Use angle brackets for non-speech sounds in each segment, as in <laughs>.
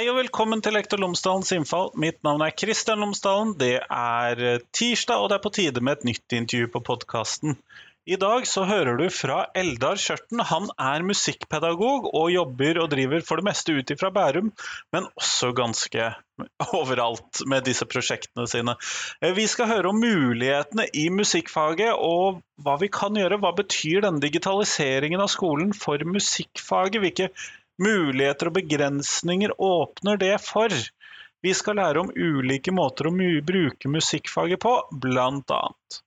Hei og velkommen til Lektor Lomsdalens innfall. Mitt navn er Kristian Lomsdalen. Det er eh, tirsdag, og det er på tide med et nytt intervju på podkasten. I dag så hører du fra Eldar Skjørten. Han er musikkpedagog og jobber og driver for det meste ut ifra Bærum, men også ganske overalt med disse prosjektene sine. Eh, vi skal høre om mulighetene i musikkfaget og hva vi kan gjøre. Hva betyr denne digitaliseringen av skolen for musikkfaget? Hvilke muligheter og begrensninger åpner det for? Vi skal lære om ulike måter å bruke musikkfaget på, blant annet.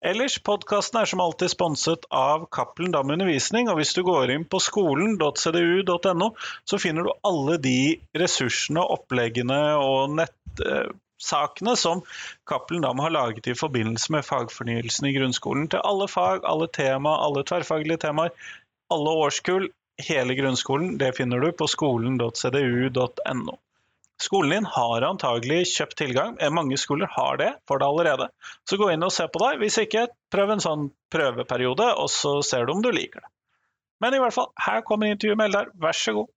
Ellers, podkasten er som alltid sponset av Cappelen Dam Undervisning, og hvis du går inn på skolen.cdu.no, så finner du alle de ressursene, oppleggene og nettsakene som Cappelen Dam har laget i forbindelse med fagfornyelsen i grunnskolen. Til alle fag, alle tema, alle tverrfaglige temaer, alle årskull, hele grunnskolen. Det finner du på skolen.cdu.no. Skolen din har antagelig kjøpt tilgang. Eh, mange skoler har det for det allerede. Så gå inn og se på deg. Hvis ikke, prøv en sånn prøveperiode, og så ser du om du liker det. Men i hvert fall, her kommer intervjuet med Eldar. Vær så god.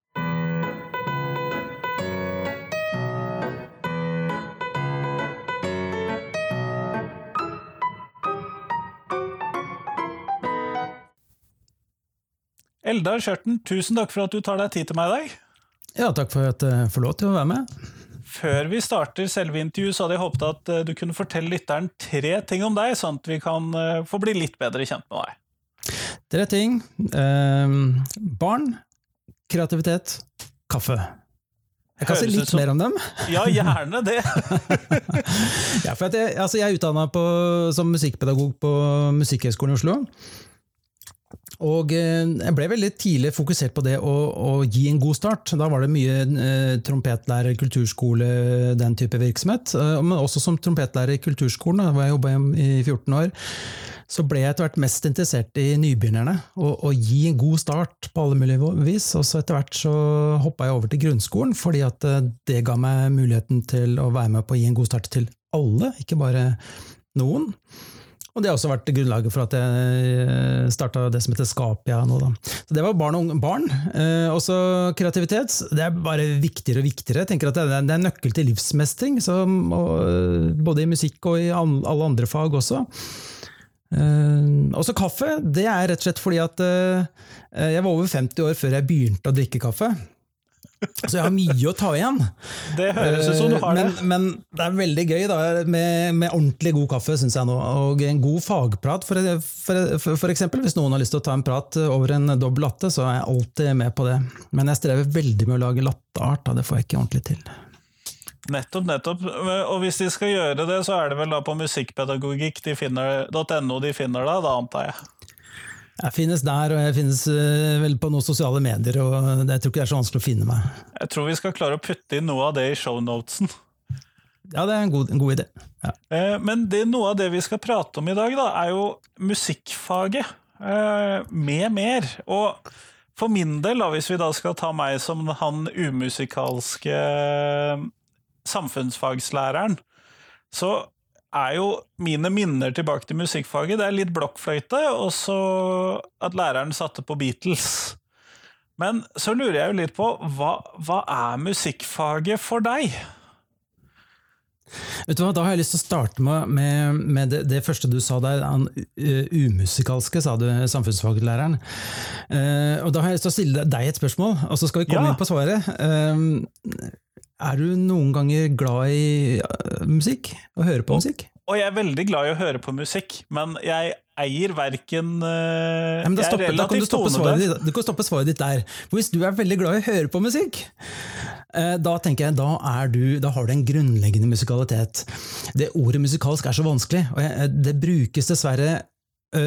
Eldar Skjørten, tusen takk for at du tar deg tid til meg i dag. Ja, takk for at jeg får lov til å være med. Før vi starter selve intervjuet, så hadde jeg håpet at eh, du kunne fortelle lytteren tre ting om deg, sånn at vi kan eh, få bli litt bedre kjent med deg. Tre ting. Eh, barn, kreativitet, kaffe. Jeg kan si litt som... mer om dem. Ja, gjerne det. <laughs> ja, for jeg, altså jeg er utdanna som musikkpedagog på Musikkhøgskolen i Oslo. Og eh, jeg ble veldig tidlig fokusert på det å, å gi en god start. Da var det mye eh, trompetlærer, kulturskole, den type virksomhet. Eh, men også som trompetlærer i kulturskolen, hvor jeg jobba i 14 år, så ble jeg etter hvert mest interessert i nybegynnerne. Og gi en god start på alle mulige vis. Og så etter hvert så hoppa jeg over til grunnskolen, fordi at eh, det ga meg muligheten til å være med på å gi en god start til alle, ikke bare noen. Og det har også vært grunnlaget for at jeg eh, starta det som heter Skapia nå, da. Så det var barn og unge barn. Eh, også kreativitet. Det er bare viktigere og viktigere. Jeg tenker at det er, det er nøkkel til livsmestring, så, og, både i musikk og i alle andre fag også. Eh, også kaffe. Det er rett og slett fordi at eh, jeg var over 50 år før jeg begynte å drikke kaffe. Så jeg har mye å ta igjen. Det høres ut som du har det. Men, men det er veldig gøy da, med, med ordentlig god kaffe, syns jeg nå. Og en god fagprat, for, for, for, for, eksempel. Hvis noen har lyst til å ta en prat over en dobbel latte, så er jeg alltid med på det. Men jeg strever veldig med å lage latteart, da. det får jeg ikke ordentlig til. Nettopp, nettopp. Og hvis de skal gjøre det, så er det vel da på musikkpedagogikk.no de finner det, da antar jeg? Jeg finnes der, og jeg finnes uh, vel på noen sosiale medier, og jeg tror ikke det er så vanskelig å finne meg. Jeg tror vi skal klare å putte inn noe av det i shownotesen. Ja, det er en god, en god idé. Ja. Uh, men det, noe av det vi skal prate om i dag, da, er jo musikkfaget. Uh, med mer. Og for min del, da, hvis vi da skal ta meg som han umusikalske samfunnsfagslæreren, så er jo mine minner tilbake til musikkfaget. Det er litt blokkfløyte, og så at læreren satte på Beatles. Men så lurer jeg jo litt på, hva, hva er musikkfaget for deg? Vet du hva, Da har jeg lyst til å starte med, med, med det, det, første du sa der. Han umusikalske, sa du, samfunnsfaglæreren. Uh, og Da har jeg lyst til å stille deg et spørsmål, og så skal vi komme ja. inn på svaret. Uh, er du noen ganger glad i uh, musikk? Å høre på musikk? Og jeg er veldig glad i å høre på musikk, men jeg eier verken uh, ja, da, stoppe, da, kan du, ditt, du kan stoppe svaret ditt der. For hvis du er veldig glad i å høre på musikk, uh, da tenker jeg, da, du, da, har du en grunnleggende musikalitet. Det Ordet musikalsk er så vanskelig, og jeg, det brukes dessverre Eh,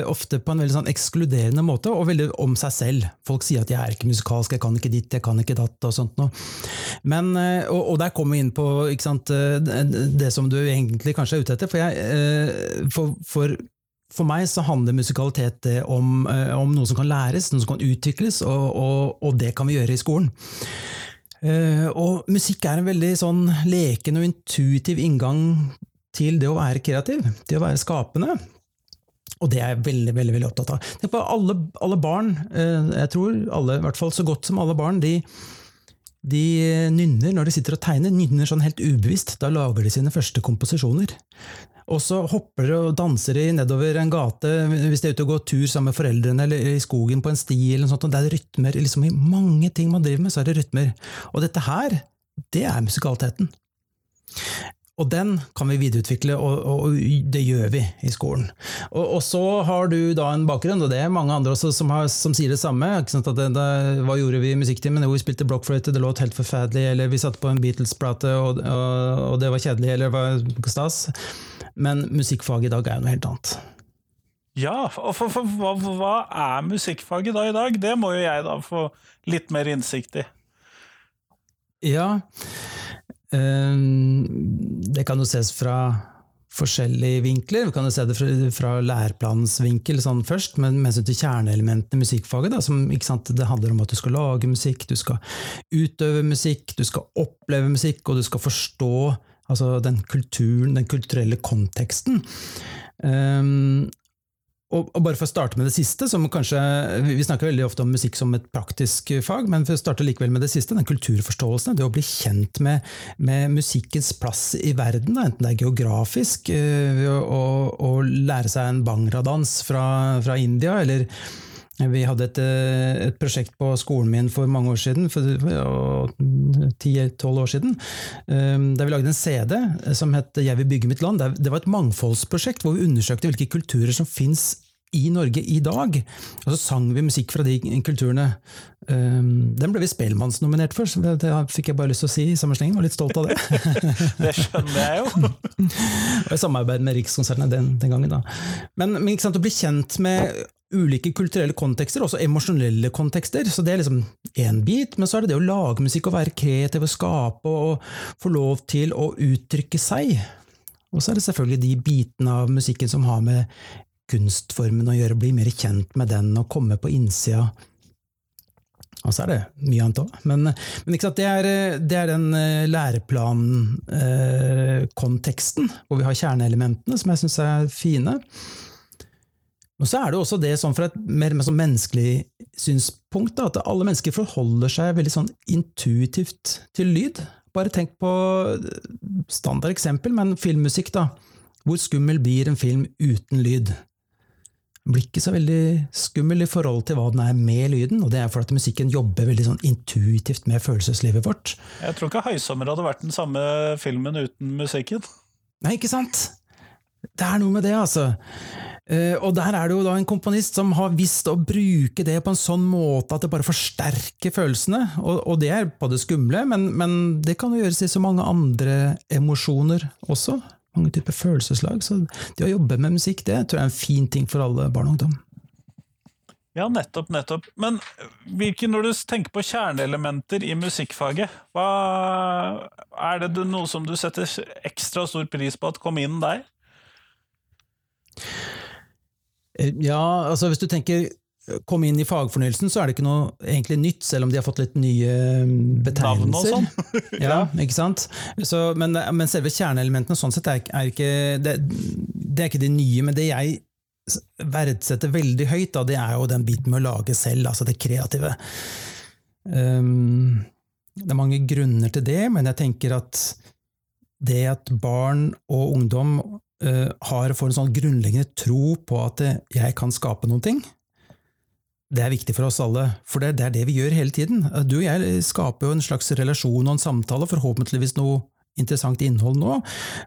ofte på en veldig sånn ekskluderende måte, og veldig om seg selv. Folk sier at 'jeg er ikke musikalsk, jeg kan ikke ditt, jeg kan ikke datt', og sånt noe. Men, eh, og, og der kommer vi inn på sant, eh, det som du egentlig kanskje er ute etter. For, jeg, for, for, for meg så handler musikalitet om, om, noe som kan læres, noe som kan utvikles, og, og, og det kan vi gjøre i skolen. Og musikk er en veldig sånn leken og intuitiv inngang til det å være kreativ, til å være skapende. Og det er jeg veldig veldig, veldig opptatt av. Tenk på alle, alle barn, eh, jeg tror alle, i hvert fall så godt som alle barn, de, de nynner når de sitter og tegner, nynner sånn helt ubevisst. Da lager de sine første komposisjoner. Og så hopper de og danser de nedover en gate hvis de er ute og går tur sammen med foreldrene eller i skogen på en sti. eller noe sånt, og Det er rytmer. liksom I mange ting man driver med, så er det rytmer. Og dette her, det er musikaliteten. Og den kan vi videreutvikle, og, og, det gjør vi i skolen. Og, og, så har du da en bakgrunn, og det er mange andre også som, har, som sier det samme. Det, da, hva gjorde vi i musikktimen? Jo, vi spilte blokkfløyte, det låt helt forferdelig, eller vi satte på en Beatles-plate, og, og, det var kjedelig, eller det var stas. Men musikkfaget i dag er jo noe helt annet. Ja, og for, for, hva, hva er musikkfaget da i dag? Det må jo jeg da få litt mer innsikt i. Ja, det kan jo ses fra forskjellige vinkler. Vi kan jo se det fra, fra læreplanens vinkel sånn først, men med hensyn til kjerneelementene i musikkfaget. Da, som, sant, det handler om at du skal lage musikk, du skal utøve musikk, du skal oppleve musikk, og du skal forstå altså, den kulturen, den kulturelle konteksten. Um, og, bare for å starte med det siste, som kanskje, Vi snakker veldig ofte om musikk som et praktisk fag, men for å starte likevel med det siste, den kulturforståelsen, det å bli kjent med, med musikkens plass i verden, enten det er geografisk, øh, å, å, lære seg en bangradans fra, fra India, eller vi hadde et, øh, et, prosjekt på skolen min for mange år siden, for ti-tolv år siden, øh, der vi lagde en CD som het Jeg vil bygge mitt land. Det var et mangfoldsprosjekt hvor vi undersøkte hvilke kulturer som fins i Norge i dag. Og så sang vi musikk fra de kulturene. Den ble vi Spellemannsnominert for, så det fikk jeg bare lyst til å si i samme sleng. Var litt stolt av det. <laughs> det skjønner jeg jo. <laughs> og i samarbeid med Rikskonsertene den, den gangen, da. Men, men sant, å bli kjent med ulike kulturelle kontekster, også emosjonelle kontekster. Så det er liksom én bit, men så er det det å lage musikk og være kreativ og skape og få lov til å uttrykke seg. Og så er det selvfølgelig de bitene av musikken som har med kunstformen å gjøre, bli mer kjent med den og komme på innsida. Og så er det mye annet òg. Men, men det, er, det, er, den eh, læreplankonteksten, eh, hvor vi har kjerneelementene, som jeg syns er fine. Og så er det også det sånn fra et mer, mer sånn menneskelig synspunkt, da, at alle mennesker forholder seg veldig sånn intuitivt til lyd. Bare tenk på standard eksempel, men filmmusikk, da. Hvor skummel blir en film uten lyd? blir ikke så veldig skummel i forhold til hva den er med lyden, og det er fordi musikken jobber veldig sånn intuitivt med følelseslivet vårt. Jeg tror ikke 'Høysommer' hadde vært den samme filmen uten musikken. Nei, ikke sant? Det er noe med det, altså. Uh, og der er det jo da en komponist som har visst å bruke det på en sånn måte at det bare forsterker følelsene. Og, og det er på det skumle, men, men det kan jo gjøres i så mange andre emosjoner også mange typer følelseslag. Så det å jobbe med musikk det tror jeg er en fin ting for alle barn og ungdom. Ja, nettopp, nettopp. Men hvilke, når du tenker på kjerneelementer i musikkfaget, hva, er det noe som du setter ekstra stor pris på at kom inn der? Eh, ja, altså hvis du tenker komme inn i fagfornyelsen, så er det ikke noe egentlig nytt, selv om de har fått litt nye mm, betegnelser. Navn og sånn. <laughs> <laughs> ja, ikke sant? Så, men, men, selve kjerneelementene sånn sett er, er ikke det, det, er ikke de nye. Men det jeg verdsetter veldig høyt, da, det er jo den biten med å lage selv, altså det kreative. Um, det er mange grunner til det, men jeg tenker at det at barn og ungdom har får en sånn grunnleggende tro på at jeg kan skape noen ting, det er viktig for oss alle, for det, er det vi gjør hele tiden. Du og jeg skaper jo en slags relasjon og en samtale, forhåpentligvis noe interessant innhold nå.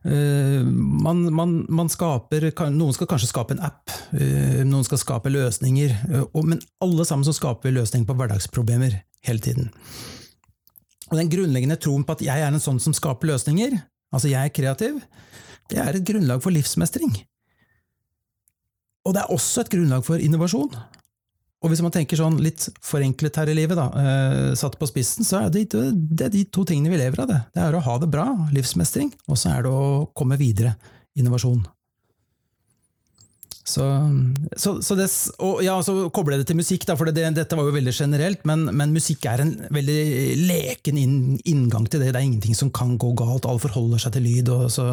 Eh, man, man, man skaper, noen skal kanskje skape en app, eh, noen skal skape løsninger, eh, men alle sammen så skaper vi løsninger på hverdagsproblemer hele tiden. Og Den grunnleggende troen på at jeg er en sånn som skaper løsninger, altså jeg er kreativ, det er et grunnlag for livsmestring. Og det er også et grunnlag for innovasjon. Og hvis man tenker sånn litt forenklet her i livet, da, eh, satt på spissen, så er det, det er de to tingene vi lever av. Det Det er å ha det bra, livsmestring, og så er det å komme videre, innovasjon. Så, så, så det, og ja, så koble det til musikk, da, for det, dette var jo veldig generelt, men, men musikk er en veldig leken inn, inngang til det. Det er ingenting som kan gå galt, alle forholder seg til lyd. så,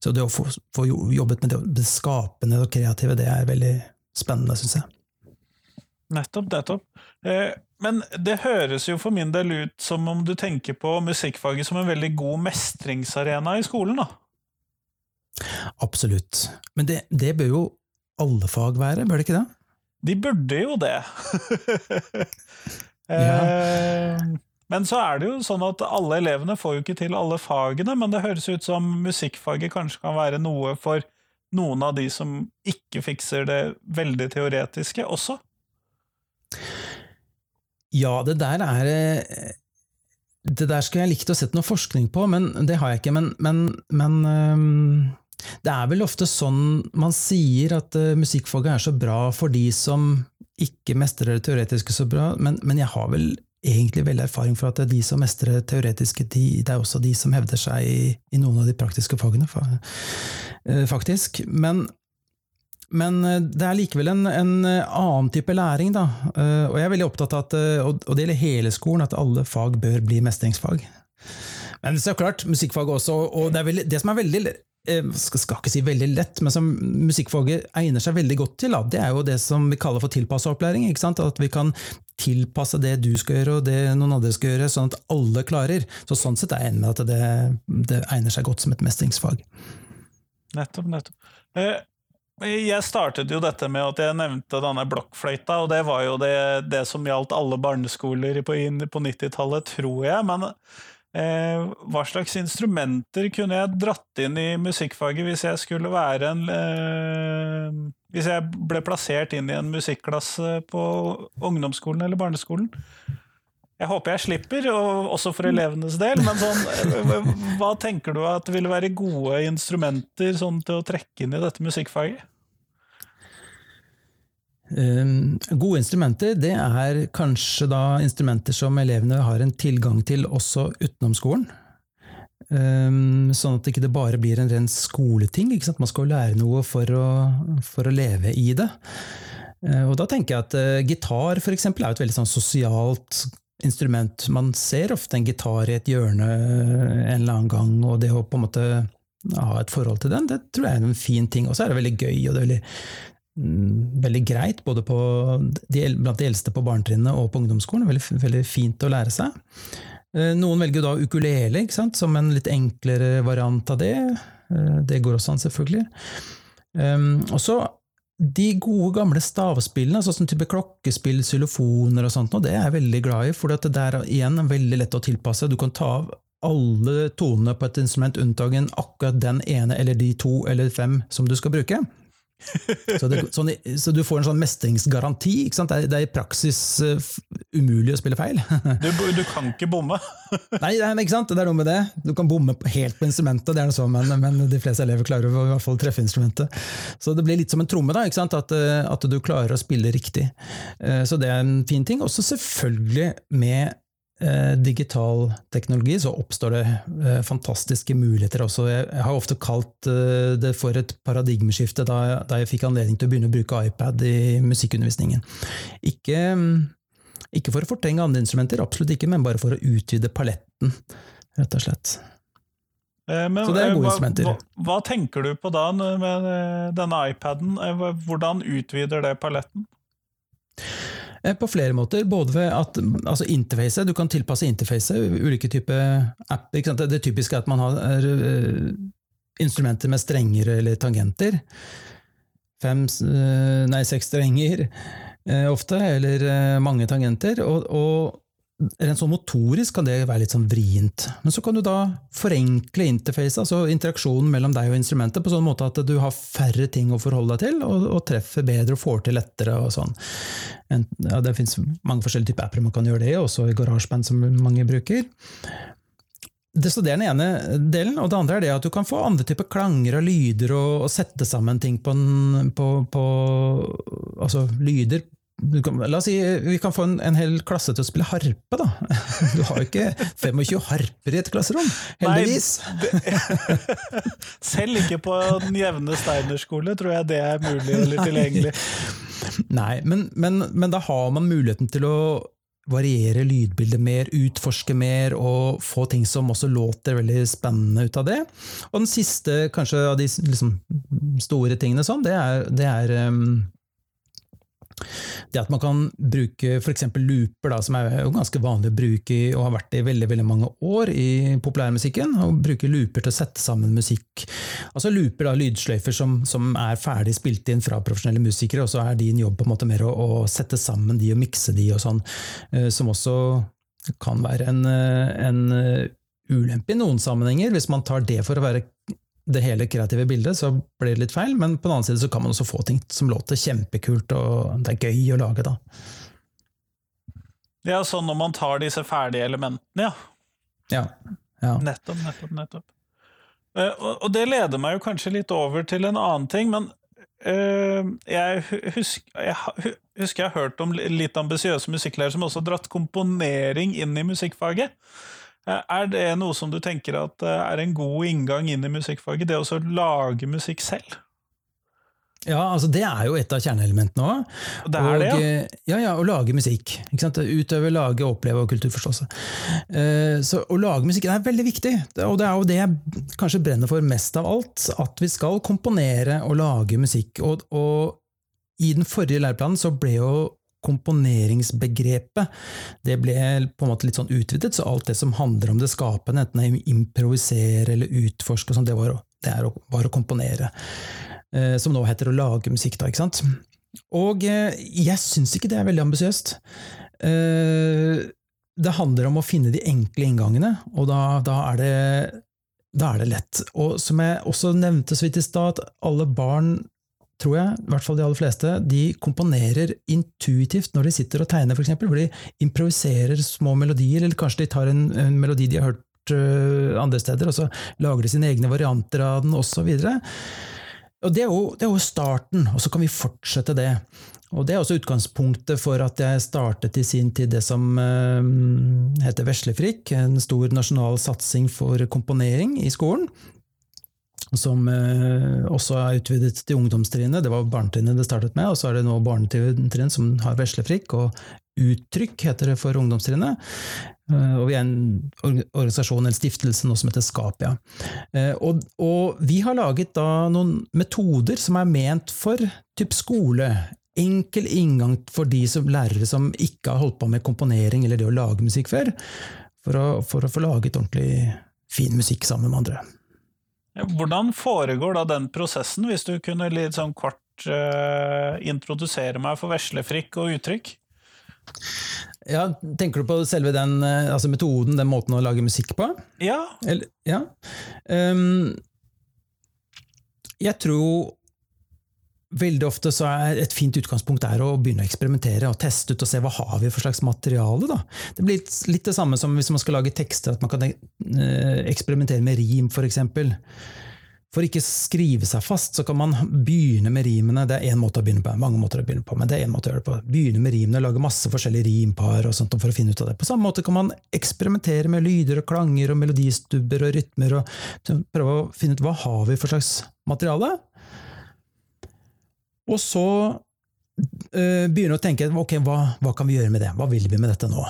så det å få, få jobbet med det, det skapende og kreative, det er veldig spennende, syns jeg. Nettopp, nettopp. Eh, men det høres jo for min del ut som om du tenker på musikkfaget som en veldig god mestringsarena i skolen, da? Absolutt. Men det, det bør jo alle fag være, bør det ikke det? De burde jo det. <laughs> Ja. Eh, Men så er det jo sånn at alle elevene får jo ikke til alle fagene, men det høres ut som musikkfaget kanskje kan være noe for noen av de som ikke fikser det veldig teoretiske også? Ja, det der er Det der skulle jeg likt å sette noe forskning på, men det har jeg ikke. Men, men, men det er vel ofte sånn man sier at uh, musikkfaget er så bra for de som ikke mestrer det teoretiske så bra, men, men jeg har vel egentlig veldig erfaring for at de som mestrer det teoretiske, de, det er også de som hevder seg i, i noen av de praktiske fagene, faktisk. Men, men det er likevel en, en, annen type læring, da. Og jeg er veldig opptatt av at, og det gjelder hele skolen, at alle fag bør bli mestringsfag. Men så klart, musikkfag også, og det, veldig, det som er veldig Eh, skal, skal ikke si veldig lett, men som musikkfaget egner seg veldig godt til, det er jo det som vi kaller for tilpassa opplæring. At vi kan tilpasse det du skal gjøre og det noen andre skal gjøre, sånn at alle klarer. Så Sånn sett er jeg enig med at det, det, egner seg godt som et mestringsfag. Nettopp, nettopp. Eh, jeg startet jo dette med at jeg nevnte denne blokkfløyta, og det var jo det, det som gjaldt alle barneskoler på 90-tallet, tror jeg. men Eh, hva slags instrumenter kunne jeg dratt inn i musikkfaget hvis jeg skulle være en eh, Hvis jeg ble plassert inn i en musikklasse på ungdomsskolen eller barneskolen? Jeg håper jeg slipper, også for elevenes del, men sånn, hva tenker du at ville være gode instrumenter sånn, til å trekke inn i dette musikkfaget? Um, gode instrumenter det er kanskje da instrumenter som elevene har en tilgang til også utenom skolen. Um, sånn at det ikke bare blir en ren skoleting. Man skal jo lære noe for å, for å leve i det. Uh, og da tenker jeg at uh, gitar for eksempel, er et veldig sånn sosialt instrument. Man ser ofte en gitar i et hjørne en eller annen gang, og det å på en måte ha et forhold til den, det tror jeg er en fin ting. Og så er det veldig gøy, og det er veldig veldig greit, både de, blant de eldste på barnetrinnet og på ungdomsskolen. Veldig, veldig, fint å lære seg. Eh, noen velger da ukulele som en litt enklere variant av det. Eh, det går også an, selvfølgelig. Ehm, og så de gode, gamle stavspillene, sånn som type klokkespill, xylofoner og sånt, og det er jeg veldig glad i, for det er igjen veldig lett å tilpasse. Du kan ta av alle tonene på et instrument, unntagen akkurat den ene eller de to eller fem som du skal bruke. Så, det, sånn, så, du får en sånn mestringsgaranti. Det er, det, er, i praksis uh, umulig å spille feil. du, du, kan ikke bomme. <laughs> nei, nei, ikke sant? det er noe med det. Du kan bomme helt på instrumentet, det er noe sånn, men, men, de fleste elever klarer å i hvert fall treffe instrumentet. Så det blir litt som en tromme, da, at, eh, at, du klarer å spille riktig. Uh, så det er en fin ting. Også selvfølgelig med digital teknologi, så oppstår det eh, fantastiske muligheter også. Jeg har ofte kalt eh, det for et paradigmeskifte da, da, jeg fikk anledning til å begynne å bruke iPad i musikkundervisningen. Ikke, ikke for å fortrenge andre instrumenter, absolutt ikke, men bare for å utvide paletten, rett og slett. Men, så det er gode hva, instrumenter. Hva, hva, tenker du på da med denne iPaden? Hvordan utvider det paletten? Eh, på flere måter. Både ved at altså interface, Du kan tilpasse interface, ulike typer app. Det typiske er at man har uh, instrumenter med strenger eller tangenter. Fem, nei, seks strenger ofte, eller mange tangenter. Og, og Rent sånn motorisk kan det være litt sånn vrient. Men så kan du da forenkle interfacet, altså interaksjonen mellom deg og instrumentet, på sånn måte at du har færre ting å forholde deg til, og, og treffer bedre og får til lettere. og sånn. En, ja, det finnes mange forskjellige typer apper man kan gjøre det i, også i GarageBand, som mange bruker. Det, så det er den ene delen, og det andre er det at du kan få andre typer klanger og lyder, og, og sette sammen ting på, en, på, på altså lyder kan, la oss si vi kan få en, en, hel klasse til å spille harpe, da. <laughs> Du har jo ikke 25 harper i et klasserom, heldigvis. Nei, det, <laughs> selv ikke på den jevne Steiner-skole tror jeg det er mulig eller tilgjengelig. <laughs> Nei, men, men, men da har man muligheten til å variere lydbildet mer, utforske mer og få ting som også låter veldig spennende ut av det. Og den siste kanskje av de liksom, store tingene sånn, det er, det er um, Det at man kan bruke f.eks. looper, da, som er ganske vanlig å bruke og har vært det i veldig veldig mange år i populærmusikken. og Bruke looper til å sette sammen musikk. Altså Looper, da, lydsløyfer som, som, er ferdig spilt inn fra profesjonelle musikere, og så er din jobb på en måte mer å, å sette sammen de og mikse de og sånn. Som også kan være en, en ulempe i noen sammenhenger, hvis man tar det for å være det hele kreative bildet, så blir det litt feil. Men på den annen side så kan man også få ting som låter kjempekult, og det er gøy å lage, da. Ja, sånn når man tar disse ferdige elementene, ja. Ja. ja. Nettopp, nettopp, nettopp. Uh, og, det leder meg jo kanskje litt over til en annen ting, men uh, jeg, husker, jeg, husker jeg har hørt om litt ambisiøse musikklærere som også har dratt komponering inn i musikkfaget. Eh, er det noe som du tenker at eh, er en god inngang inn i musikkfaget, det å lage musikk selv? Ja, altså det er jo et av kjerneelementene òg. Det er og, det, ja. Eh, ja, ja, å lage musikk. Utøve, lage, oppleve og kulturforståelse. Så å lage musikk er veldig viktig, og det er jo det jeg kanskje brenner for mest av alt. At vi skal komponere og lage musikk. Og, og i den forrige læreplanen så ble jo komponeringsbegrepet det ble på en måte litt sånn utvidet, så alt det som handler om det skapende, enten det er improvisere eller utforske, sånn, det, var, det å, var å komponere. Eh, som nå heter å lage musikk, da. ikke sant? Og eh, jeg syns ikke det er veldig ambisiøst. Eh, det handler om å finne de enkle inngangene, og da, da, er det, da er det lett. Og som jeg også nevnte så vidt i stad, alle barn tror jeg, i hvert fall de aller fleste, de komponerer intuitivt når de sitter og tegner, f.eks. Hvor de improviserer små melodier, eller kanskje de tar en, en melodi de har hørt uh, andre steder, og så lager de sine egne varianter av den, osv. Og det er, jo, det er jo starten, og så kan vi fortsette det. Og Det er også utgangspunktet for at jeg startet i sin tid det som uh, heter Veslefrikk, en stor nasjonal satsing for komponering i skolen som eh, også er utvidet til ungdomstrinnet. Det var barnetrinnet det startet med, og så er det nå barnetrinn som har veslefrikk, og Uttrykk heter det for ungdomstrinnet. Eh, og vi er en organisasjon, en stiftelse, nå som heter Skapia. Eh, og, og, vi har laget da noen metoder som er ment for typ skole. Enkel inngang for de som lærere som ikke har holdt på med komponering eller det å lage musikk før, for å, for å få laget ordentlig fin musikk sammen med andre. Hvordan foregår da den prosessen, hvis du kunne litt sånn kort uh, introdusere meg for veslefrikk og uttrykk? Ja, Tenker du på selve den eh, altså metoden, den måten å lage musikk på? Ja. Eller, ja. Um, jeg tror Veldig ofte så er et fint utgangspunkt er å begynne å eksperimentere og teste ut og se hva har vi for slags materiale. Da. Det blir litt, det samme som hvis man skal lage tekster, at man kan eh, eksperimentere med rim f.eks. For, for ikke skrive seg fast, så kan man begynne med rimene. Det er én måte å begynne på, mange måter å begynne på, men det er en måte å gjøre det på. Begynne med rimene, lage masse forskjellige rimpar og sånt for å finne ut av det. På samme måte kan man eksperimentere med lyder og klanger og melodistubber og rytmer og prøve å finne ut hva har vi for slags materiale. Og så uh, begynne å tenke ok, hva, hva, kan vi gjøre med det? Hva vil vi med dette nå?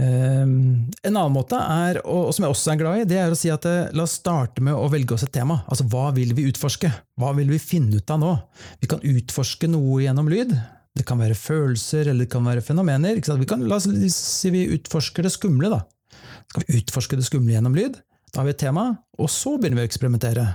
Uh, en annen måte er, og som jeg også er glad i, det er å si at uh, la oss starte med å velge oss et tema. Altså hva vil vi utforske? Hva vil vi finne ut av nå? Vi kan utforske noe gjennom lyd. Det kan være følelser, eller det kan være fenomener. Vi kan, la oss si vi utforsker det skumle. da. Skal vi utforske det skumle gjennom lyd? Da har vi et tema, og så begynner vi å eksperimentere.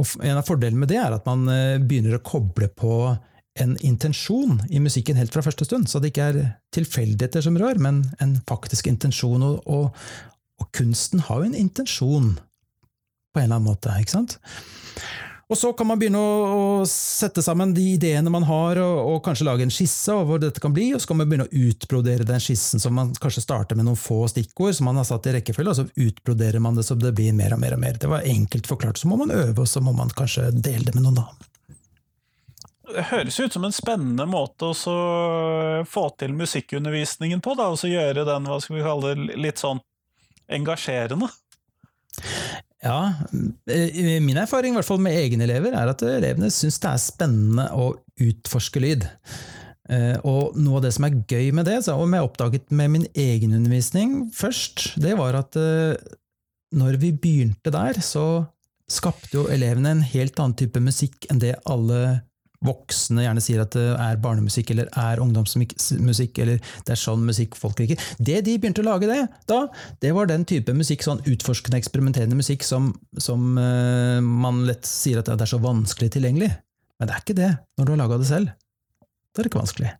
Og En av fordelene med det er at man eh, begynner å koble på en intensjon i musikken helt fra første stund. Så det ikke er tilfeldigheter som rør, men en faktisk intensjon. Og, og, og, kunsten har jo en intensjon, på en eller annen måte. ikke sant? Og så kan man begynne å, sette sammen de ideene man har, og, og, kanskje lage en skisse over hvor dette kan bli, og så kan man begynne å utbrodere den skissen, som man kanskje starter med noen få stikkord som man har satt i rekkefølge, og så utbroderer man det så det blir mer og mer og mer. Det var enkelt forklart. Så må man øve, og så må man kanskje dele det med noen, da. Det høres ut som en spennende måte å få til musikkundervisningen på, da, og så gjøre den hva skal vi kalle det, litt sånn engasjerende. Ja, eh, min erfaring i hvert fall med egne elever er at elevene syns det er spennende å utforske lyd. Eh, og noe av det som er gøy med det, som jeg oppdaget med min egen undervisning først, det var at eh, når vi begynte der, så skapte jo elevene en helt annen type musikk enn det alle voksne gjerne sier at det er barnemusikk eller er ungdomsmusikk, eller det er sånn musikk folk liker. Det de begynte å lage det, da, det var den type musikk, sånn utforskende, eksperimenterende musikk som, som uh, man lett sier at det er så vanskelig tilgjengelig. Men det er ikke det når du har laga det selv. Da er det ikke vanskelig.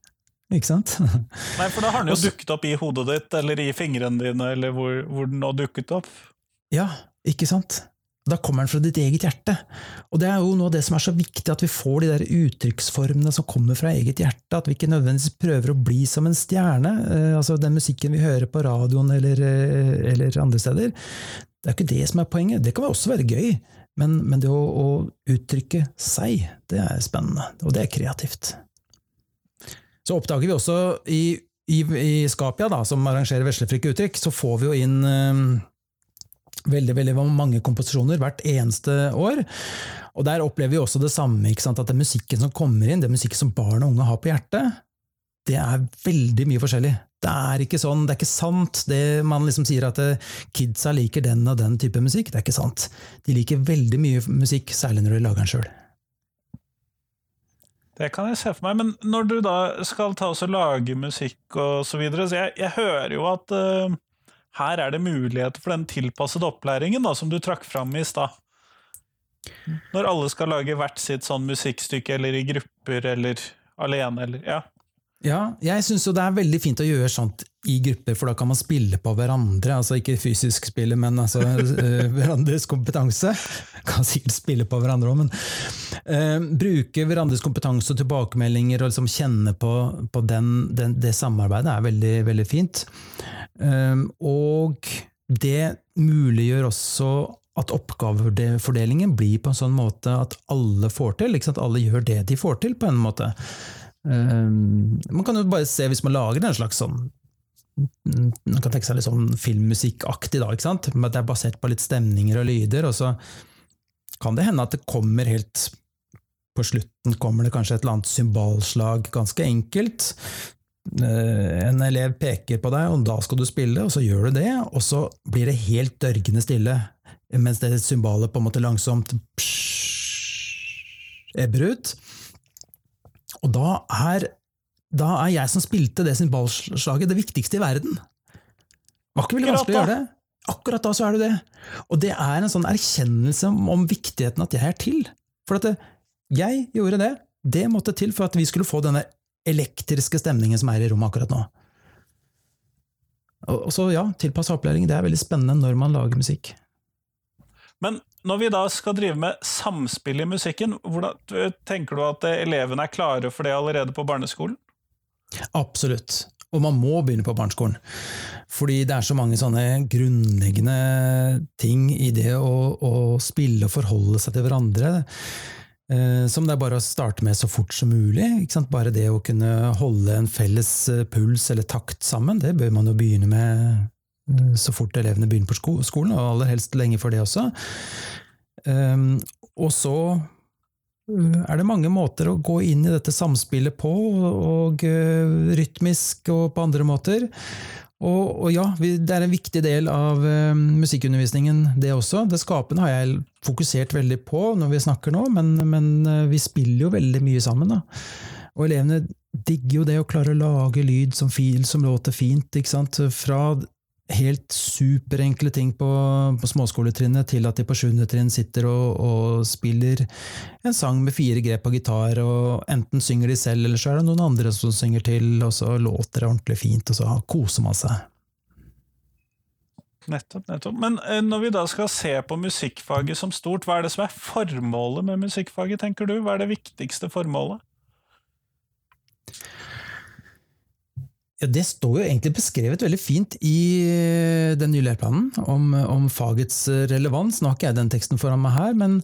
Ikke sant? <laughs> Nei, for da har den jo dukket opp i hodet ditt, eller i fingrene dine, eller hvor, hvor den nå dukket opp. Ja, ikke sant? Da kommer den fra ditt eget hjerte. Og det er jo noe av det som er så viktig, at vi får de der uttrykksformene som kommer fra eget hjerte. At vi ikke nødvendigvis prøver å bli som en stjerne. Eh, altså Den musikken vi hører på radioen eller, eh, eller andre steder. Det er ikke det som er poenget. Det kan også være gøy, men, men det å, å, uttrykke seg, det er spennende. Og det er kreativt. Så oppdager vi også i, i, i Skapia, da, som arrangerer veslefrikke uttrykk, så får vi jo inn eh, veldig veldig mange komposisjoner hvert eneste år. Og Der opplever vi også det samme, at den musikken som kommer inn, det musikken som barn og unge har på hjertet, det er veldig mye forskjellig. Det er ikke sånn, det er ikke sant det man liksom sier at eh, kidsa liker den og den type musikk. Det er ikke sant. De liker veldig mye musikk, særlig når de lager den sjøl. Det kan jeg se for meg, men når du da skal ta oss og lage musikk og så videre, så jeg, jeg hører jo at uh, her er det muligheter for den tilpassede opplæringen da, som du trakk fram i stad. Når alle skal lage hvert sitt sånn musikkstykke, eller i grupper, eller alene, eller ja. Ja, jeg syns det er veldig fint å gjøre sånt i grupper, for da kan man spille på hverandre. altså Ikke fysisk spille, men altså uh, <laughs> hverandres kompetanse. Kan sikkert spille på hverandre òg, men uh, bruke hverandres kompetanse og tilbakemeldinger og liksom kjenne på, på den, den, det samarbeidet er veldig, veldig fint. Um, og det muliggjør også at oppgavefordelingen blir på en sånn måte at alle får til. Alle gjør det de får til, på en måte. Um, man kan jo bare se, hvis man lager en slags sånn Man kan tenke seg litt sånn filmmusikkaktig, da, ikke sant? Men det er basert på litt stemninger og lyder. Og så kan det hende at det kommer helt På slutten kommer det kanskje et eller annet symbolslag, ganske enkelt. Eh, en elev peker på deg, og da skal du spille, og så gjør du det, og så blir det helt dørgende stille, mens det symbolet på en måte langsomt ebber ut. Og da er, da er jeg som spilte det symbolslaget, det viktigste i verden. Det var ikke veldig vanskelig å gjøre det. Akkurat da så er du det. Og det er en sånn erkjennelse om viktigheten at jeg er til. For at jeg gjorde det. Det måtte til for at vi skulle få denne elektriske stemningen som er i rommet akkurat nå. Og så ja, tilpassa opplæring det er veldig spennende når man lager musikk. Men når vi da skal drive med samspill i musikken, hvordan tenker du at elevene er klare for det allerede på barneskolen? Absolutt. Og man må begynne på barneskolen. Fordi det er så mange sånne grunnleggende ting i det å, å spille og forholde seg til hverandre. Eh, som det er bare å starte med så fort som mulig. Bare det å kunne holde en felles eh, puls eller takt sammen, det bør man jo begynne med eh, så fort elevene begynner på skolen, og aller helst lenge før det også. Og så er det mange måter å gå inn i dette samspillet på, og rytmisk og på andre måter. Og, og, ja, det er en viktig del av uh, musikkundervisningen, det også. Det skapende har jeg fokusert veldig på når vi snakker nå, men, men uh, vi spiller jo veldig mye sammen. Da. Og elevene digger jo det å klare å lage lyd som, fil, som låter fint. ikke sant? Fra helt superenkle ting på, på småskoletrinnet til at de på sjuende trinn sitter og, og, spiller en sang med fire grep på gitar, og enten synger de selv, eller så er det noen andre som synger til, og så låter det ordentlig fint, og så koser man seg. Nettopp, nettopp. Men eh, når vi da skal se på musikkfaget som stort, hva er det som er formålet med musikkfaget, tenker du? Hva er det viktigste formålet? Ja, Det står jo egentlig beskrevet veldig fint i eh, den nye læreplanen om, om, fagets eh, relevans. Nå har ikke jeg den teksten foran meg her, men,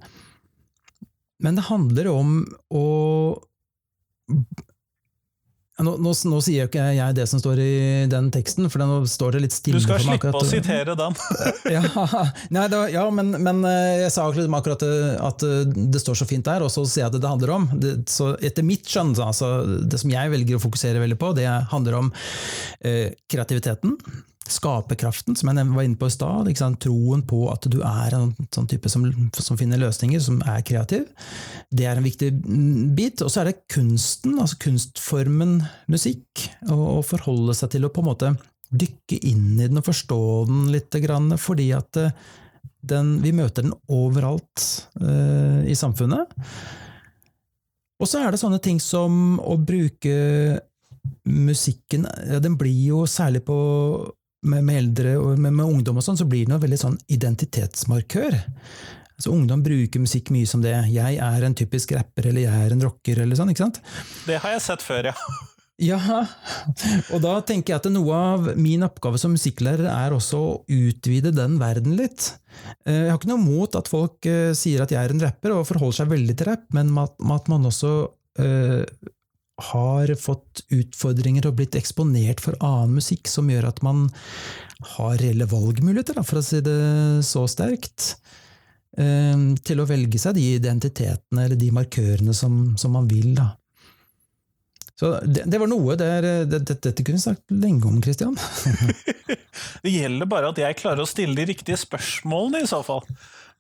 men det handler om å nå, nå, nå, sier ikke jeg det som står i den teksten, for nå står det litt stille. Du skal slippe å sitere den! <laughs> ja, nei, det, ja men, men, eh, jeg sa akkurat at det står så fint der, og så sier jeg at det handler om. Det, så etter mitt skjønn, altså, det som jeg velger å fokusere veldig på, det handler om eh, kreativiteten, skaperkraften, som jeg var inne på i stad. Troen på at du er en sånn type som, som, finner løsninger, som er kreativ. Det er en viktig bit. Og så er det kunsten, altså kunstformen musikk. Å forholde seg til å på en måte dykke inn i den og forstå den litt, fordi at eh, den, vi møter den overalt uh, i samfunnet. Og så er det sånne ting som å bruke musikken ja, Den blir jo særlig på med, med eldre og med, med, ungdom og sånn, så blir det noe veldig sånn identitetsmarkør. Så Ungdom bruker musikk mye som det. 'Jeg er en typisk rapper', eller 'jeg er en rocker', eller sånn. ikke sant? Det har jeg sett før, ja. <laughs> Ja, og da tenker jeg at noe av min oppgave som musikklærer er også å utvide den verden litt. Eh, jeg har ikke noe mot at folk eh, sier at jeg er en rapper og forholder seg veldig til rapp, men at man også uh, har fått utfordringer og blitt eksponert for annen musikk som gjør at man har reelle valgmuligheter, for å si det så sterkt. Uh, til å velge seg de identitetene eller de markørene som, som man vil. Da. Så det, det, var noe der, det, Dette kunne vi snakket lenge om, Christian. <laughs> det gjelder bare at jeg klarer å stille de riktige spørsmålene, i så fall.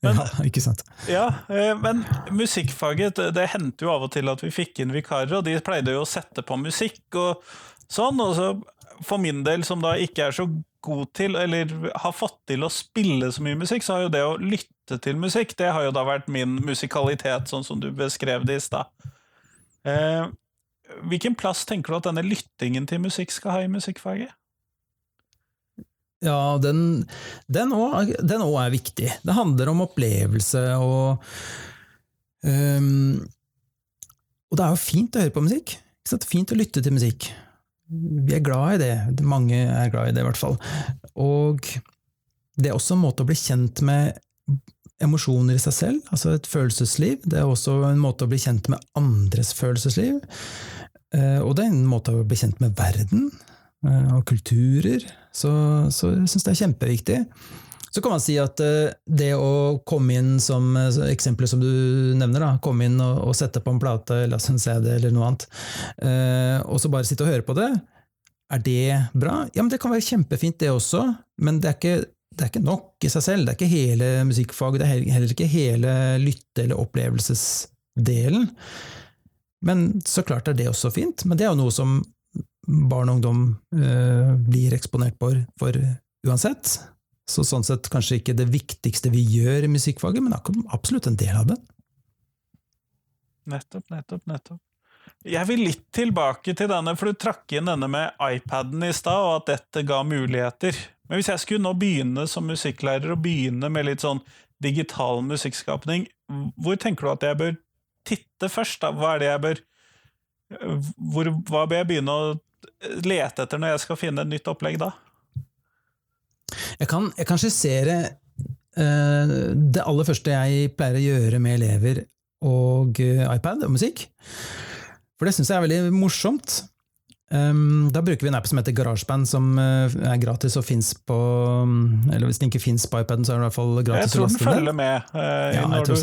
Men, ja, <laughs> ikke sant. Ja, eh, men musikkfaget, det hendte jo av og til at vi fikk inn vikarer, og de pleide jo å sette på musikk og sånn. og så For min del, som da ikke er så god til, eller har fått til å spille så mye musikk, så har jo det å lytte til musikk, det har jo da vært min musikalitet, sånn som du beskrev det i stad. Eh, Hvilken plass tenker du at denne lyttingen til musikk skal ha i musikkfaget? Ja, den, òg er viktig. Det handler om opplevelse og um, Og det er jo fint å høre på musikk. Fint å lytte til musikk. Vi er glad i det. Mange er glad i det, i hvert fall. Og det er også en måte å bli kjent med emosjoner i seg selv, altså et følelsesliv. Det er også en måte å bli kjent med andres følelsesliv. Eh, og det er en måte å bli kjent med verden og kulturer. Så, så jeg syns det er kjempeviktig. Så kan man si at eh, det å komme inn som eksempelet som du nevner, da, komme inn og, og sette på en plate eller en CD eller noe annet, og så bare sitte og høre på det, er det bra? Ja, men det kan være kjempefint, det også, men det er ikke, det er ikke nok i seg selv. Det er ikke hele musikkfaget, det er heller ikke hele lytte- eller opplevelsesdelen. Men så klart er det også fint, men det er jo noe som barn og ungdom eh, blir eksponert for, for uansett. Så sånn sett kanskje ikke det viktigste vi gjør i musikkfaget, men absolutt en del av det. Nettopp, nettopp, nettopp. Jeg vil litt tilbake til denne, for du trakk inn denne med iPaden i stad, og at dette ga muligheter. Men hvis jeg skulle nå begynne som musikklærer, og begynne med litt sånn digital musikkskapning, hvor tenker du at jeg bør titte først, da. Hva er det jeg bør hvor, Hva bør jeg begynne å lete etter når jeg skal finne et nytt opplegg da? Jeg kan, jeg kan skissere uh, det aller første jeg pleier å gjøre med elever og uh, iPad og musikk. For det syns jeg er veldig morsomt. Um, da bruker vi en app som heter GarageBand, som uh, er gratis og fins på um, Eller hvis den ikke fins på iPaden, så er det i hvert fall gratis. Jeg tror den følger med ja, når du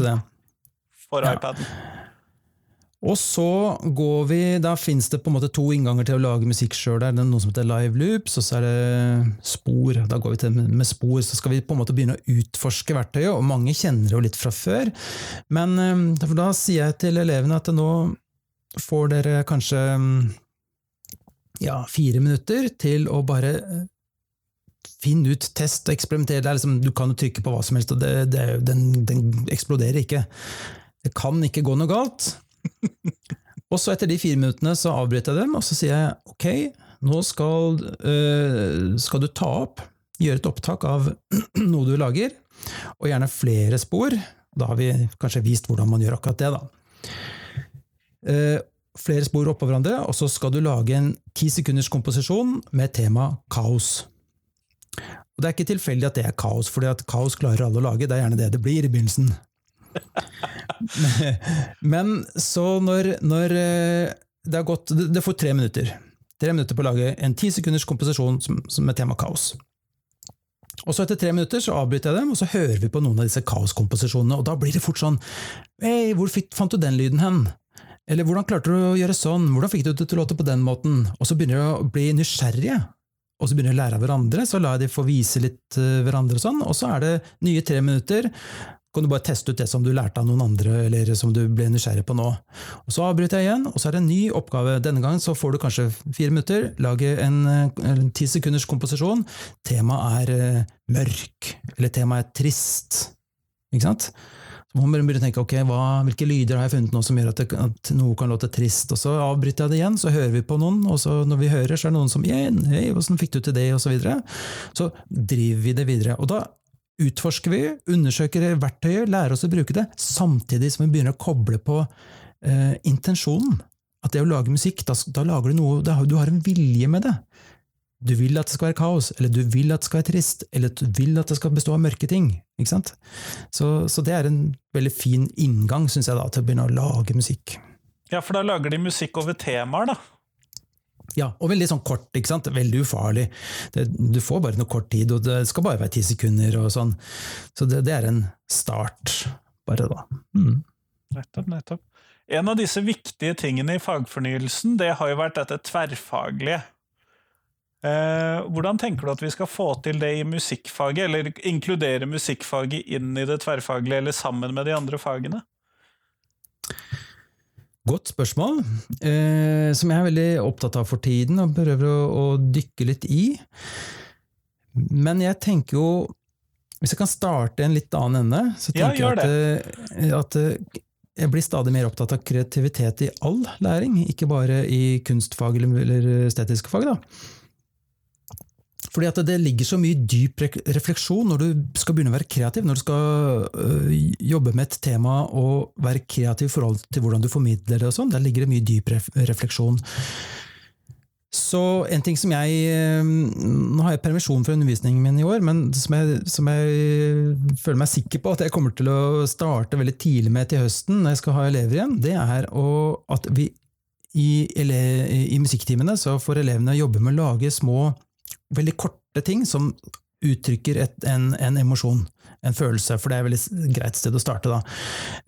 får ja. Og så går vi, da finnes det på en måte to innganger til å lage musikk sjøl. Det er noe som heter live loops, og så er det spor. Da går vi til med spor. Så skal vi på en måte begynne å utforske verktøyet, og mange kjenner det jo litt fra før. Men eh, da sier jeg til elevene at nå får dere kanskje ja, fire minutter til å bare eh, finne ut, test og eksperimentere. Liksom, du kan jo trykke på hva som helst, og det, det, den, den eksploderer ikke. Det kan ikke gå noe galt. Og så etter de fire minuttene så avbryter jeg dem, og så sier jeg ok, nå skal, øh, skal du ta opp, gjøre et opptak av <clears throat> noe du lager, og gjerne flere spor. Da har vi kanskje vist hvordan man gjør akkurat det, da. Uh, flere spor oppå hverandre, og så skal du lage en ti sekunders komposisjon med tema kaos. Og Det er ikke tilfeldig at det er kaos, for kaos klarer alle å lage. Det er gjerne det det blir i begynnelsen. <laughs> Men så når, når eh, det har gått Det får tre minutter. Tre minutter på å lage en ti sekunders komposisjon som, som med tema kaos. Og så Etter tre minutter så avbryter jeg dem, og så hører vi på noen av disse kaoskomposisjonene. Og da blir det fort sånn Hei, hvor fant du den lyden hen? Eller hvordan klarte du å gjøre sånn? Hvordan fikk du det til å låte på den måten? Og så begynner de å bli nysgjerrige. og så begynner de å lære av hverandre, så lar jeg de få vise litt uh, hverandre og sånn, og så er det nye tre minutter. Kan du bare teste ut det som du lærte av noen andre, eller som du ble nysgjerrig på nå. Og Så avbryter jeg igjen, og så er det en ny oppgave. Denne gangen så får du kanskje fire minutter. Lage en ti sekunders komposisjon. Temaet er uh, mørk, eller temaet er trist. Ikke sant? Så man begynne å tenke ok, hva, hvilke lyder har jeg funnet nå som gjør at, det, at, noe kan låte trist, og så avbryter jeg det igjen, så hører vi på noen, og så når vi hører, så er det noen som igjen, hei, hvordan fikk du til det, og så videre. Så driver vi det videre. Og da utforsker vi, undersøker verktøyet, lærer oss å bruke det, samtidig som vi begynner å koble på eh, intensjonen. At det å lage musikk, da, da lager du noe, da, du har en vilje med det. Du vil at det skal være kaos, eller du vil at det skal være trist, eller du vil at det skal bestå av mørke ting. Ikke sant? Så, så det er en veldig fin inngang, syns jeg, da, til å begynne å lage musikk. Ja, for da lager de musikk over temaer, da? Ja, og veldig sånn kort, ikke sant? veldig ufarlig. Det, du får bare noe kort tid, og det skal bare være ti sekunder og sånn. Så det, det, er en start, bare da. Mm. Nettopp, nettopp. En av disse viktige tingene i fagfornyelsen, det har jo vært dette tverrfaglige. Eh, hvordan tenker du at vi skal få til det i musikkfaget, eller inkludere musikkfaget inn i det tverrfaglige, eller sammen med de andre fagene? Godt spørsmål, eh, som jeg er veldig opptatt av for tiden og prøver å, å, dykke litt i. Men jeg tenker jo Hvis jeg kan starte en litt annen ende, så tenker ja, jeg at, at, eh, jeg blir stadig mer opptatt av kreativitet i all læring, ikke bare i kunstfag eller, eller estetiske fag. da. Fordi at det ligger så mye dyp refleksjon når du skal begynne å være kreativ, når du skal øh, jobbe med et tema og være kreativ i forhold til hvordan du formidler det og sånn. Der ligger det mye dyp refleksjon. Så en ting som jeg øh, Nå har jeg permisjon fra undervisningen min i år, men som jeg, som jeg, føler meg sikker på at jeg kommer til å starte veldig tidlig med til høsten, når jeg skal ha elever igjen, det er å, at vi i, i musikktimene så får elevene jobbe med å lage små veldig korte ting som uttrykker et, en, en, emosjon, en følelse, for det er et veldig greit sted å starte. Da.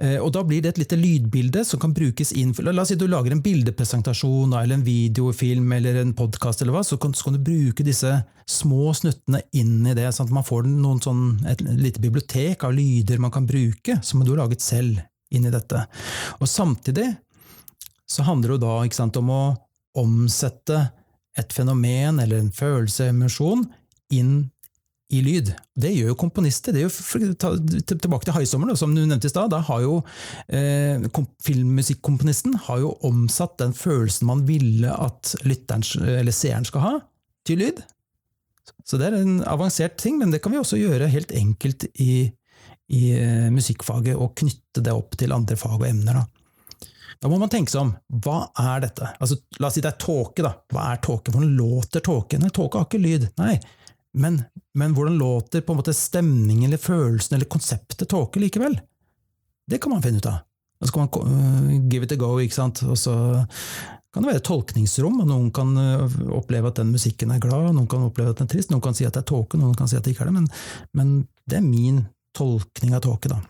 Eh, og da blir det et lite lydbilde som kan brukes inn La oss si du lager en bildepresentasjon eller en videofilm eller en podkast, så, kan, så kan du bruke disse små snuttene inn i det, sånn at man får noen sånn, et lite bibliotek av lyder man kan bruke, som du har laget selv, inn i dette. Og samtidig så handler det da sant, om å omsette et fenomen eller en følelse, emosjon, inn i lyd. Det gjør jo komponister. det er jo Tilbake til 'Haisommer', som du nevnte i stad. Da har jo eh, Filmmusikkomponisten har jo omsatt den følelsen man ville at lytteren eller seeren skal ha, til lyd. Så det er en avansert ting, men det kan vi også gjøre helt enkelt i, i eh, musikkfaget, og knytte det opp til andre fag og emner. da. Da må man tenke seg om. Hva er dette? Altså, la oss si det er tåke. da. Hva er tåke? Hvordan låter tåke? Nei, tåke har ikke lyd. Nei. Men, men, hvordan låter på en måte stemningen eller følelsen eller konseptet tåke likevel? Det kan man finne ut av. Da skal man uh, give it a go, ikke sant. Og så kan det være tolkningsrom, og noen kan uh, oppleve at den musikken er glad, noen kan oppleve at den er trist, noen kan si at det er tåke, noen kan si at det ikke er det, men, men det er min tolkning av tåke, da.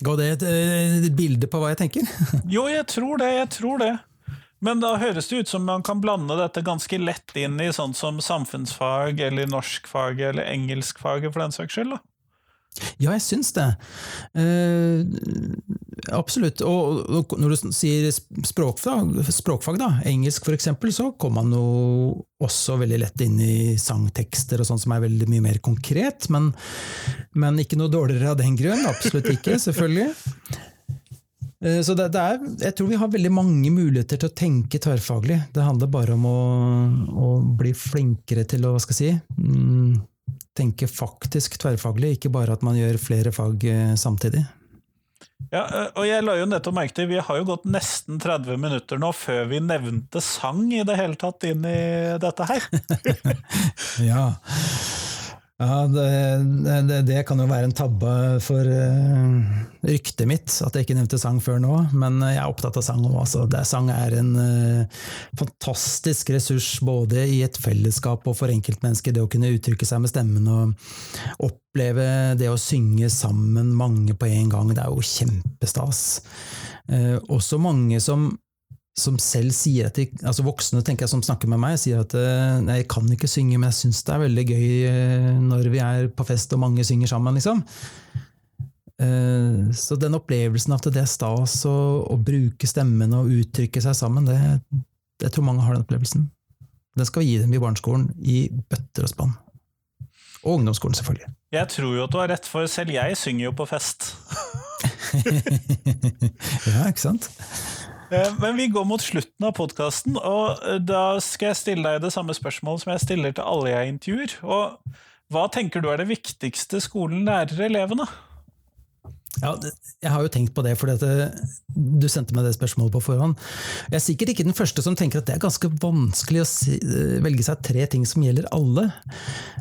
Ga det et, et bilde på hva jeg tenker? <laughs> jo, jeg tror det. Jeg tror det. Men da høres det ut som man kan blande dette ganske lett inn i sånn som samfunnsfag eller norskfag eller engelskfaget for den saks skyld. da. Ja, jeg syns det. Eh, absolutt. Og, og, når du sier språkfag, språkfag da, engelsk f.eks., så kommer man jo også veldig lett inn i sangtekster og sånn som er veldig mye mer konkret. Men, men ikke noe dårligere av den grunn. Absolutt ikke, selvfølgelig. Eh, så det, det, er, jeg tror vi har veldig mange muligheter til å tenke tverrfaglig. Det handler bare om å, å bli flinkere til å hva skal jeg si, mm, tenke faktisk tverrfaglig, ikke bare at man gjør flere fag eh, samtidig. Ja, eh, og jeg la jo nettopp merke til, Vi har jo gått nesten 30 minutter nå før vi nevnte sang i det hele tatt inn i dette her. <laughs> ja. Ja, det, det, det, kan jo være en tabbe for uh, ryktet mitt, at jeg ikke nevnte sang før nå. Men jeg er opptatt av sang òg. Altså. Sang er en uh, fantastisk ressurs både i et fellesskap og for enkeltmennesker. Det å kunne uttrykke seg med stemmen og oppleve det å synge sammen mange på en gang. Det er jo kjempestas. Uh, også mange som som selv sier at de, altså voksne tenker jeg som snakker med meg, sier at eh, nei, jeg kan ikke synge, men jeg syns det er veldig gøy eh, når vi er på fest og mange synger sammen. liksom. Eh, Så den opplevelsen av at det er stas å, å bruke stemmen og uttrykke seg sammen, det, jeg tror mange har den opplevelsen. Den skal vi gi dem i barneskolen, i bøtter og spann. Og ungdomsskolen, selvfølgelig. Jeg tror jo at du har rett, for selv jeg synger jo på fest. <laughs> ja, ikke sant? Eh, Men vi går mot slutten av podkasten, og eh, da skal jeg stille deg det samme spørsmålet som jeg stiller til alle jeg intervjuer. Og hva tenker du er det viktigste skolen lærer elevene? Ja, jeg har jo tenkt på det, fordi du sendte meg det spørsmålet på forhånd. Jeg er sikkert ikke den første som tenker at det er ganske vanskelig å eh, velge seg tre ting som gjelder alle.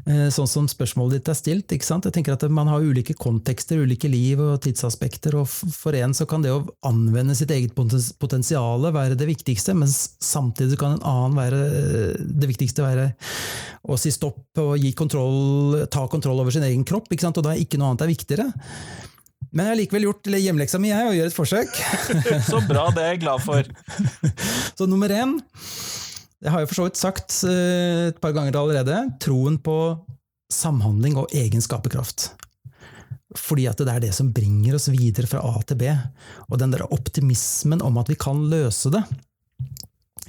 Eh, Sånn som spørsmålet ditt er stilt. ikke sant? Jeg tenker at Man har ulike kontekster, ulike liv og tidsaspekter. og For en så kan det å anvende sitt eget potens- potensial være det viktigste, mens samtidig kan en annen være eh, det viktigste være å si stopp og kontroll, ta kontroll over sin egen kropp. ikke sant? Og da er ikke noe annet er viktigere. Men jeg har likevel gjort hjemmeleksa mi jeg, og gjør et forsøk. <laughs> Så bra, det er jeg glad for. <laughs> Så nummer én, det har jeg for så vidt sagt eh, et par ganger allerede, troen på samhandling og egen skaperkraft. Fordi at det er det som bringer oss videre fra A til B. Og den der optimismen om at vi kan løse det.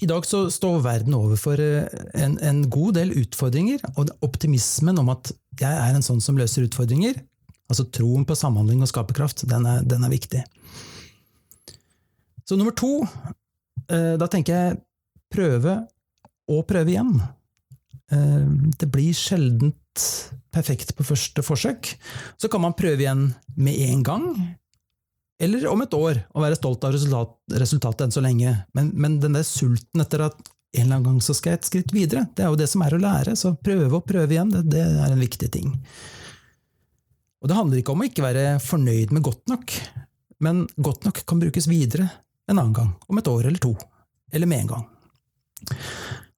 I dag så står verden overfor eh, en, en god del utfordringer, og optimismen om at jeg er en sånn som løser utfordringer, altså troen på samhandling og skaperkraft, den den er viktig. Så nummer to, eh, da tenker jeg prøve og prøve igjen. Eh, Det blir sjeldent perfekt på første forsøk. Så kan man prøve igjen med en gang, eller om et år, og være stolt av resultat, resultatet enn så lenge. Men, men den der sulten etter at en eller annen gang så skal jeg et skritt videre, det er jo det som er å lære. Så prøve og prøve igjen, det, det er en viktig ting. Og det handler ikke om å ikke være fornøyd med godt nok, men godt nok kan brukes videre en annen gang, om et år eller to, eller med en gang.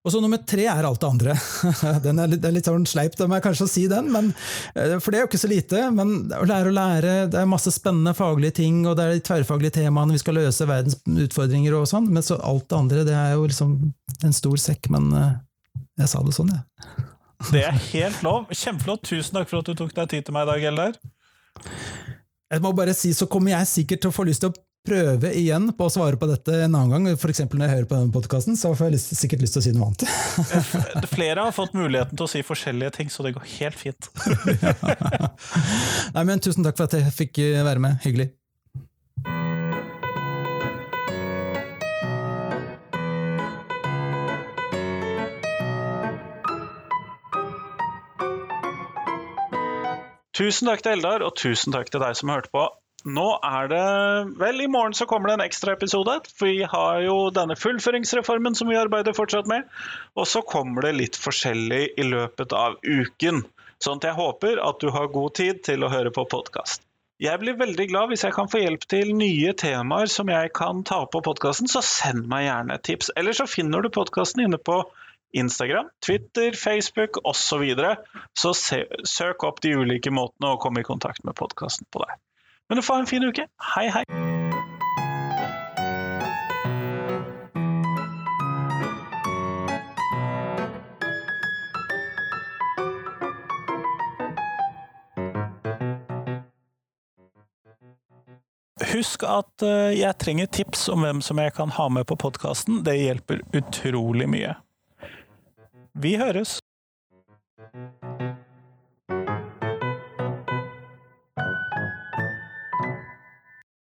Og så nummer tre er alt det andre. <laughs> Den er litt, er litt sånn sleipt av meg kanskje å si den, men, eh, for det er jo ikke så lite. Men å lære å lære, det er masse spennende faglige ting, og det er de tverrfaglige temaene, vi skal løse verdens utfordringer og sånn, men så alt det andre, det er jo liksom en stor sekk, men eh, jeg sa det sånn, jeg. Det er helt lov. Kjempeflott. Tusen takk for at du tok deg tid til meg i dag, Eldar. Jeg må bare si, så kommer jeg sikkert til å få lyst til å prøve igjen på å svare på dette en annen gang. Eksempel når jeg hører på denne podkasten, så får jeg lyst, sikkert lyst til å si noe annet. Flere har fått muligheten til å si forskjellige ting, så det går helt fint. <laughs> Nei, men Tusen takk for at jeg fikk eh, være med. Hyggelig. Tusen takk til Eldar, og tusen takk til deg som hørte på. Nå er det Vel, i morgen så kommer det en ekstra episode. For vi har jo denne fullføringsreformen som vi arbeider fortsatt med. Og så kommer det litt forskjellig i løpet av uken. Sånn at jeg håper at du har god tid til å høre på podkast. Jeg blir veldig glad hvis jeg kan få hjelp til nye temaer som jeg kan ta opp på podkasten, så send meg gjerne et tips. Eller så finner du podkasten inne på Instagram, Twitter, Facebook osv. Så, så se, søk opp de ulike måtene å komme i kontakt med podkasten på der. Men du får ha en fin uke. Hei, hei. Husk at eh, jeg trenger tips om hvem som jeg kan ha med på podkasten. Det hjelper utrolig mye. Vi høres!